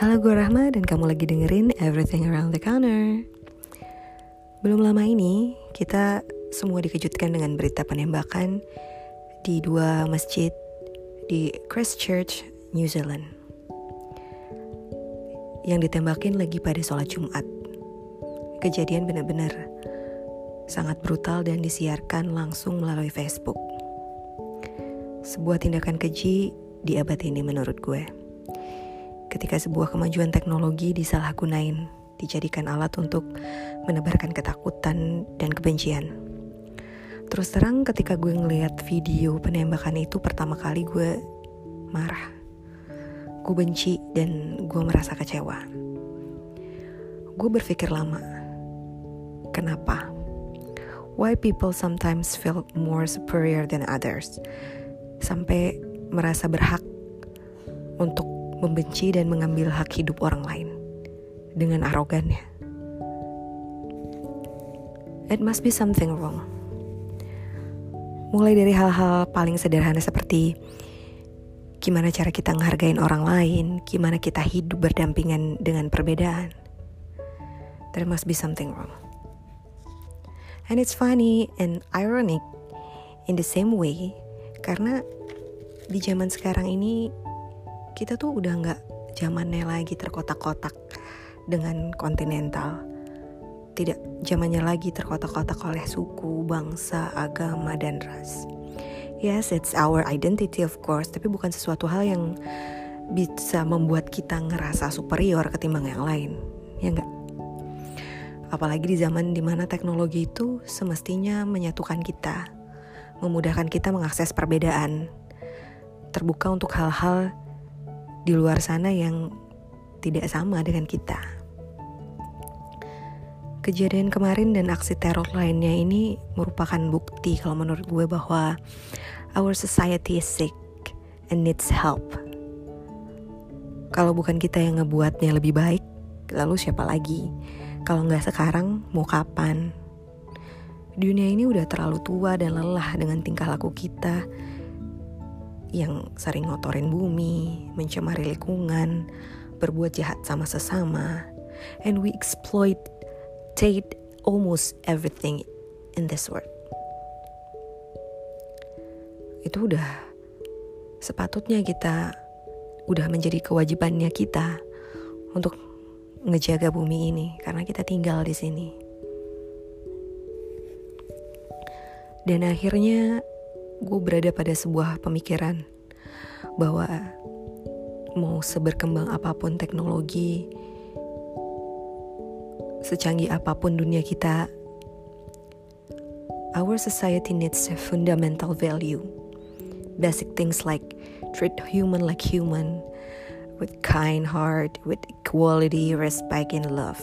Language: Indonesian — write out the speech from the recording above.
Halo, gue Rahma dan kamu lagi dengerin Everything Around the Corner. Belum lama ini, kita semua dikejutkan dengan berita penembakan di dua masjid di Christchurch, New Zealand. Yang ditembakin lagi pada sholat Jumat. Kejadian benar-benar sangat brutal dan disiarkan langsung melalui Facebook. Sebuah tindakan keji di abad ini menurut gue ketika sebuah kemajuan teknologi disalahgunain, dijadikan alat untuk menebarkan ketakutan dan kebencian. Terus terang ketika gue ngeliat video penembakan itu pertama kali gue marah. Gue benci dan gue merasa kecewa. Gue berpikir lama. Kenapa? Why people sometimes feel more superior than others? Sampai merasa berhak untuk membenci dan mengambil hak hidup orang lain dengan arogannya. It must be something wrong. Mulai dari hal-hal paling sederhana seperti gimana cara kita menghargai orang lain, gimana kita hidup berdampingan dengan perbedaan. There must be something wrong. And it's funny and ironic in the same way karena di zaman sekarang ini kita tuh udah nggak zamannya lagi terkotak-kotak dengan kontinental. Tidak zamannya lagi terkotak-kotak oleh suku, bangsa, agama, dan ras. Yes, it's our identity of course, tapi bukan sesuatu hal yang bisa membuat kita ngerasa superior ketimbang yang lain. Ya enggak? Apalagi di zaman di mana teknologi itu semestinya menyatukan kita, memudahkan kita mengakses perbedaan, terbuka untuk hal-hal di luar sana yang tidak sama dengan kita. Kejadian kemarin dan aksi teror lainnya ini merupakan bukti kalau menurut gue bahwa our society is sick and needs help. Kalau bukan kita yang ngebuatnya lebih baik, lalu siapa lagi? Kalau nggak sekarang, mau kapan? Dunia ini udah terlalu tua dan lelah dengan tingkah laku kita yang sering ngotorin bumi, mencemari lingkungan, berbuat jahat sama sesama, and we exploit take almost everything in this world. Itu udah sepatutnya kita udah menjadi kewajibannya kita untuk ngejaga bumi ini karena kita tinggal di sini. Dan akhirnya gue berada pada sebuah pemikiran bahwa mau seberkembang apa pun teknologi, secanggih apa pun dunia kita, our society needs a fundamental value. Basic things like treat human like human, with kind heart, with equality, respect, and love.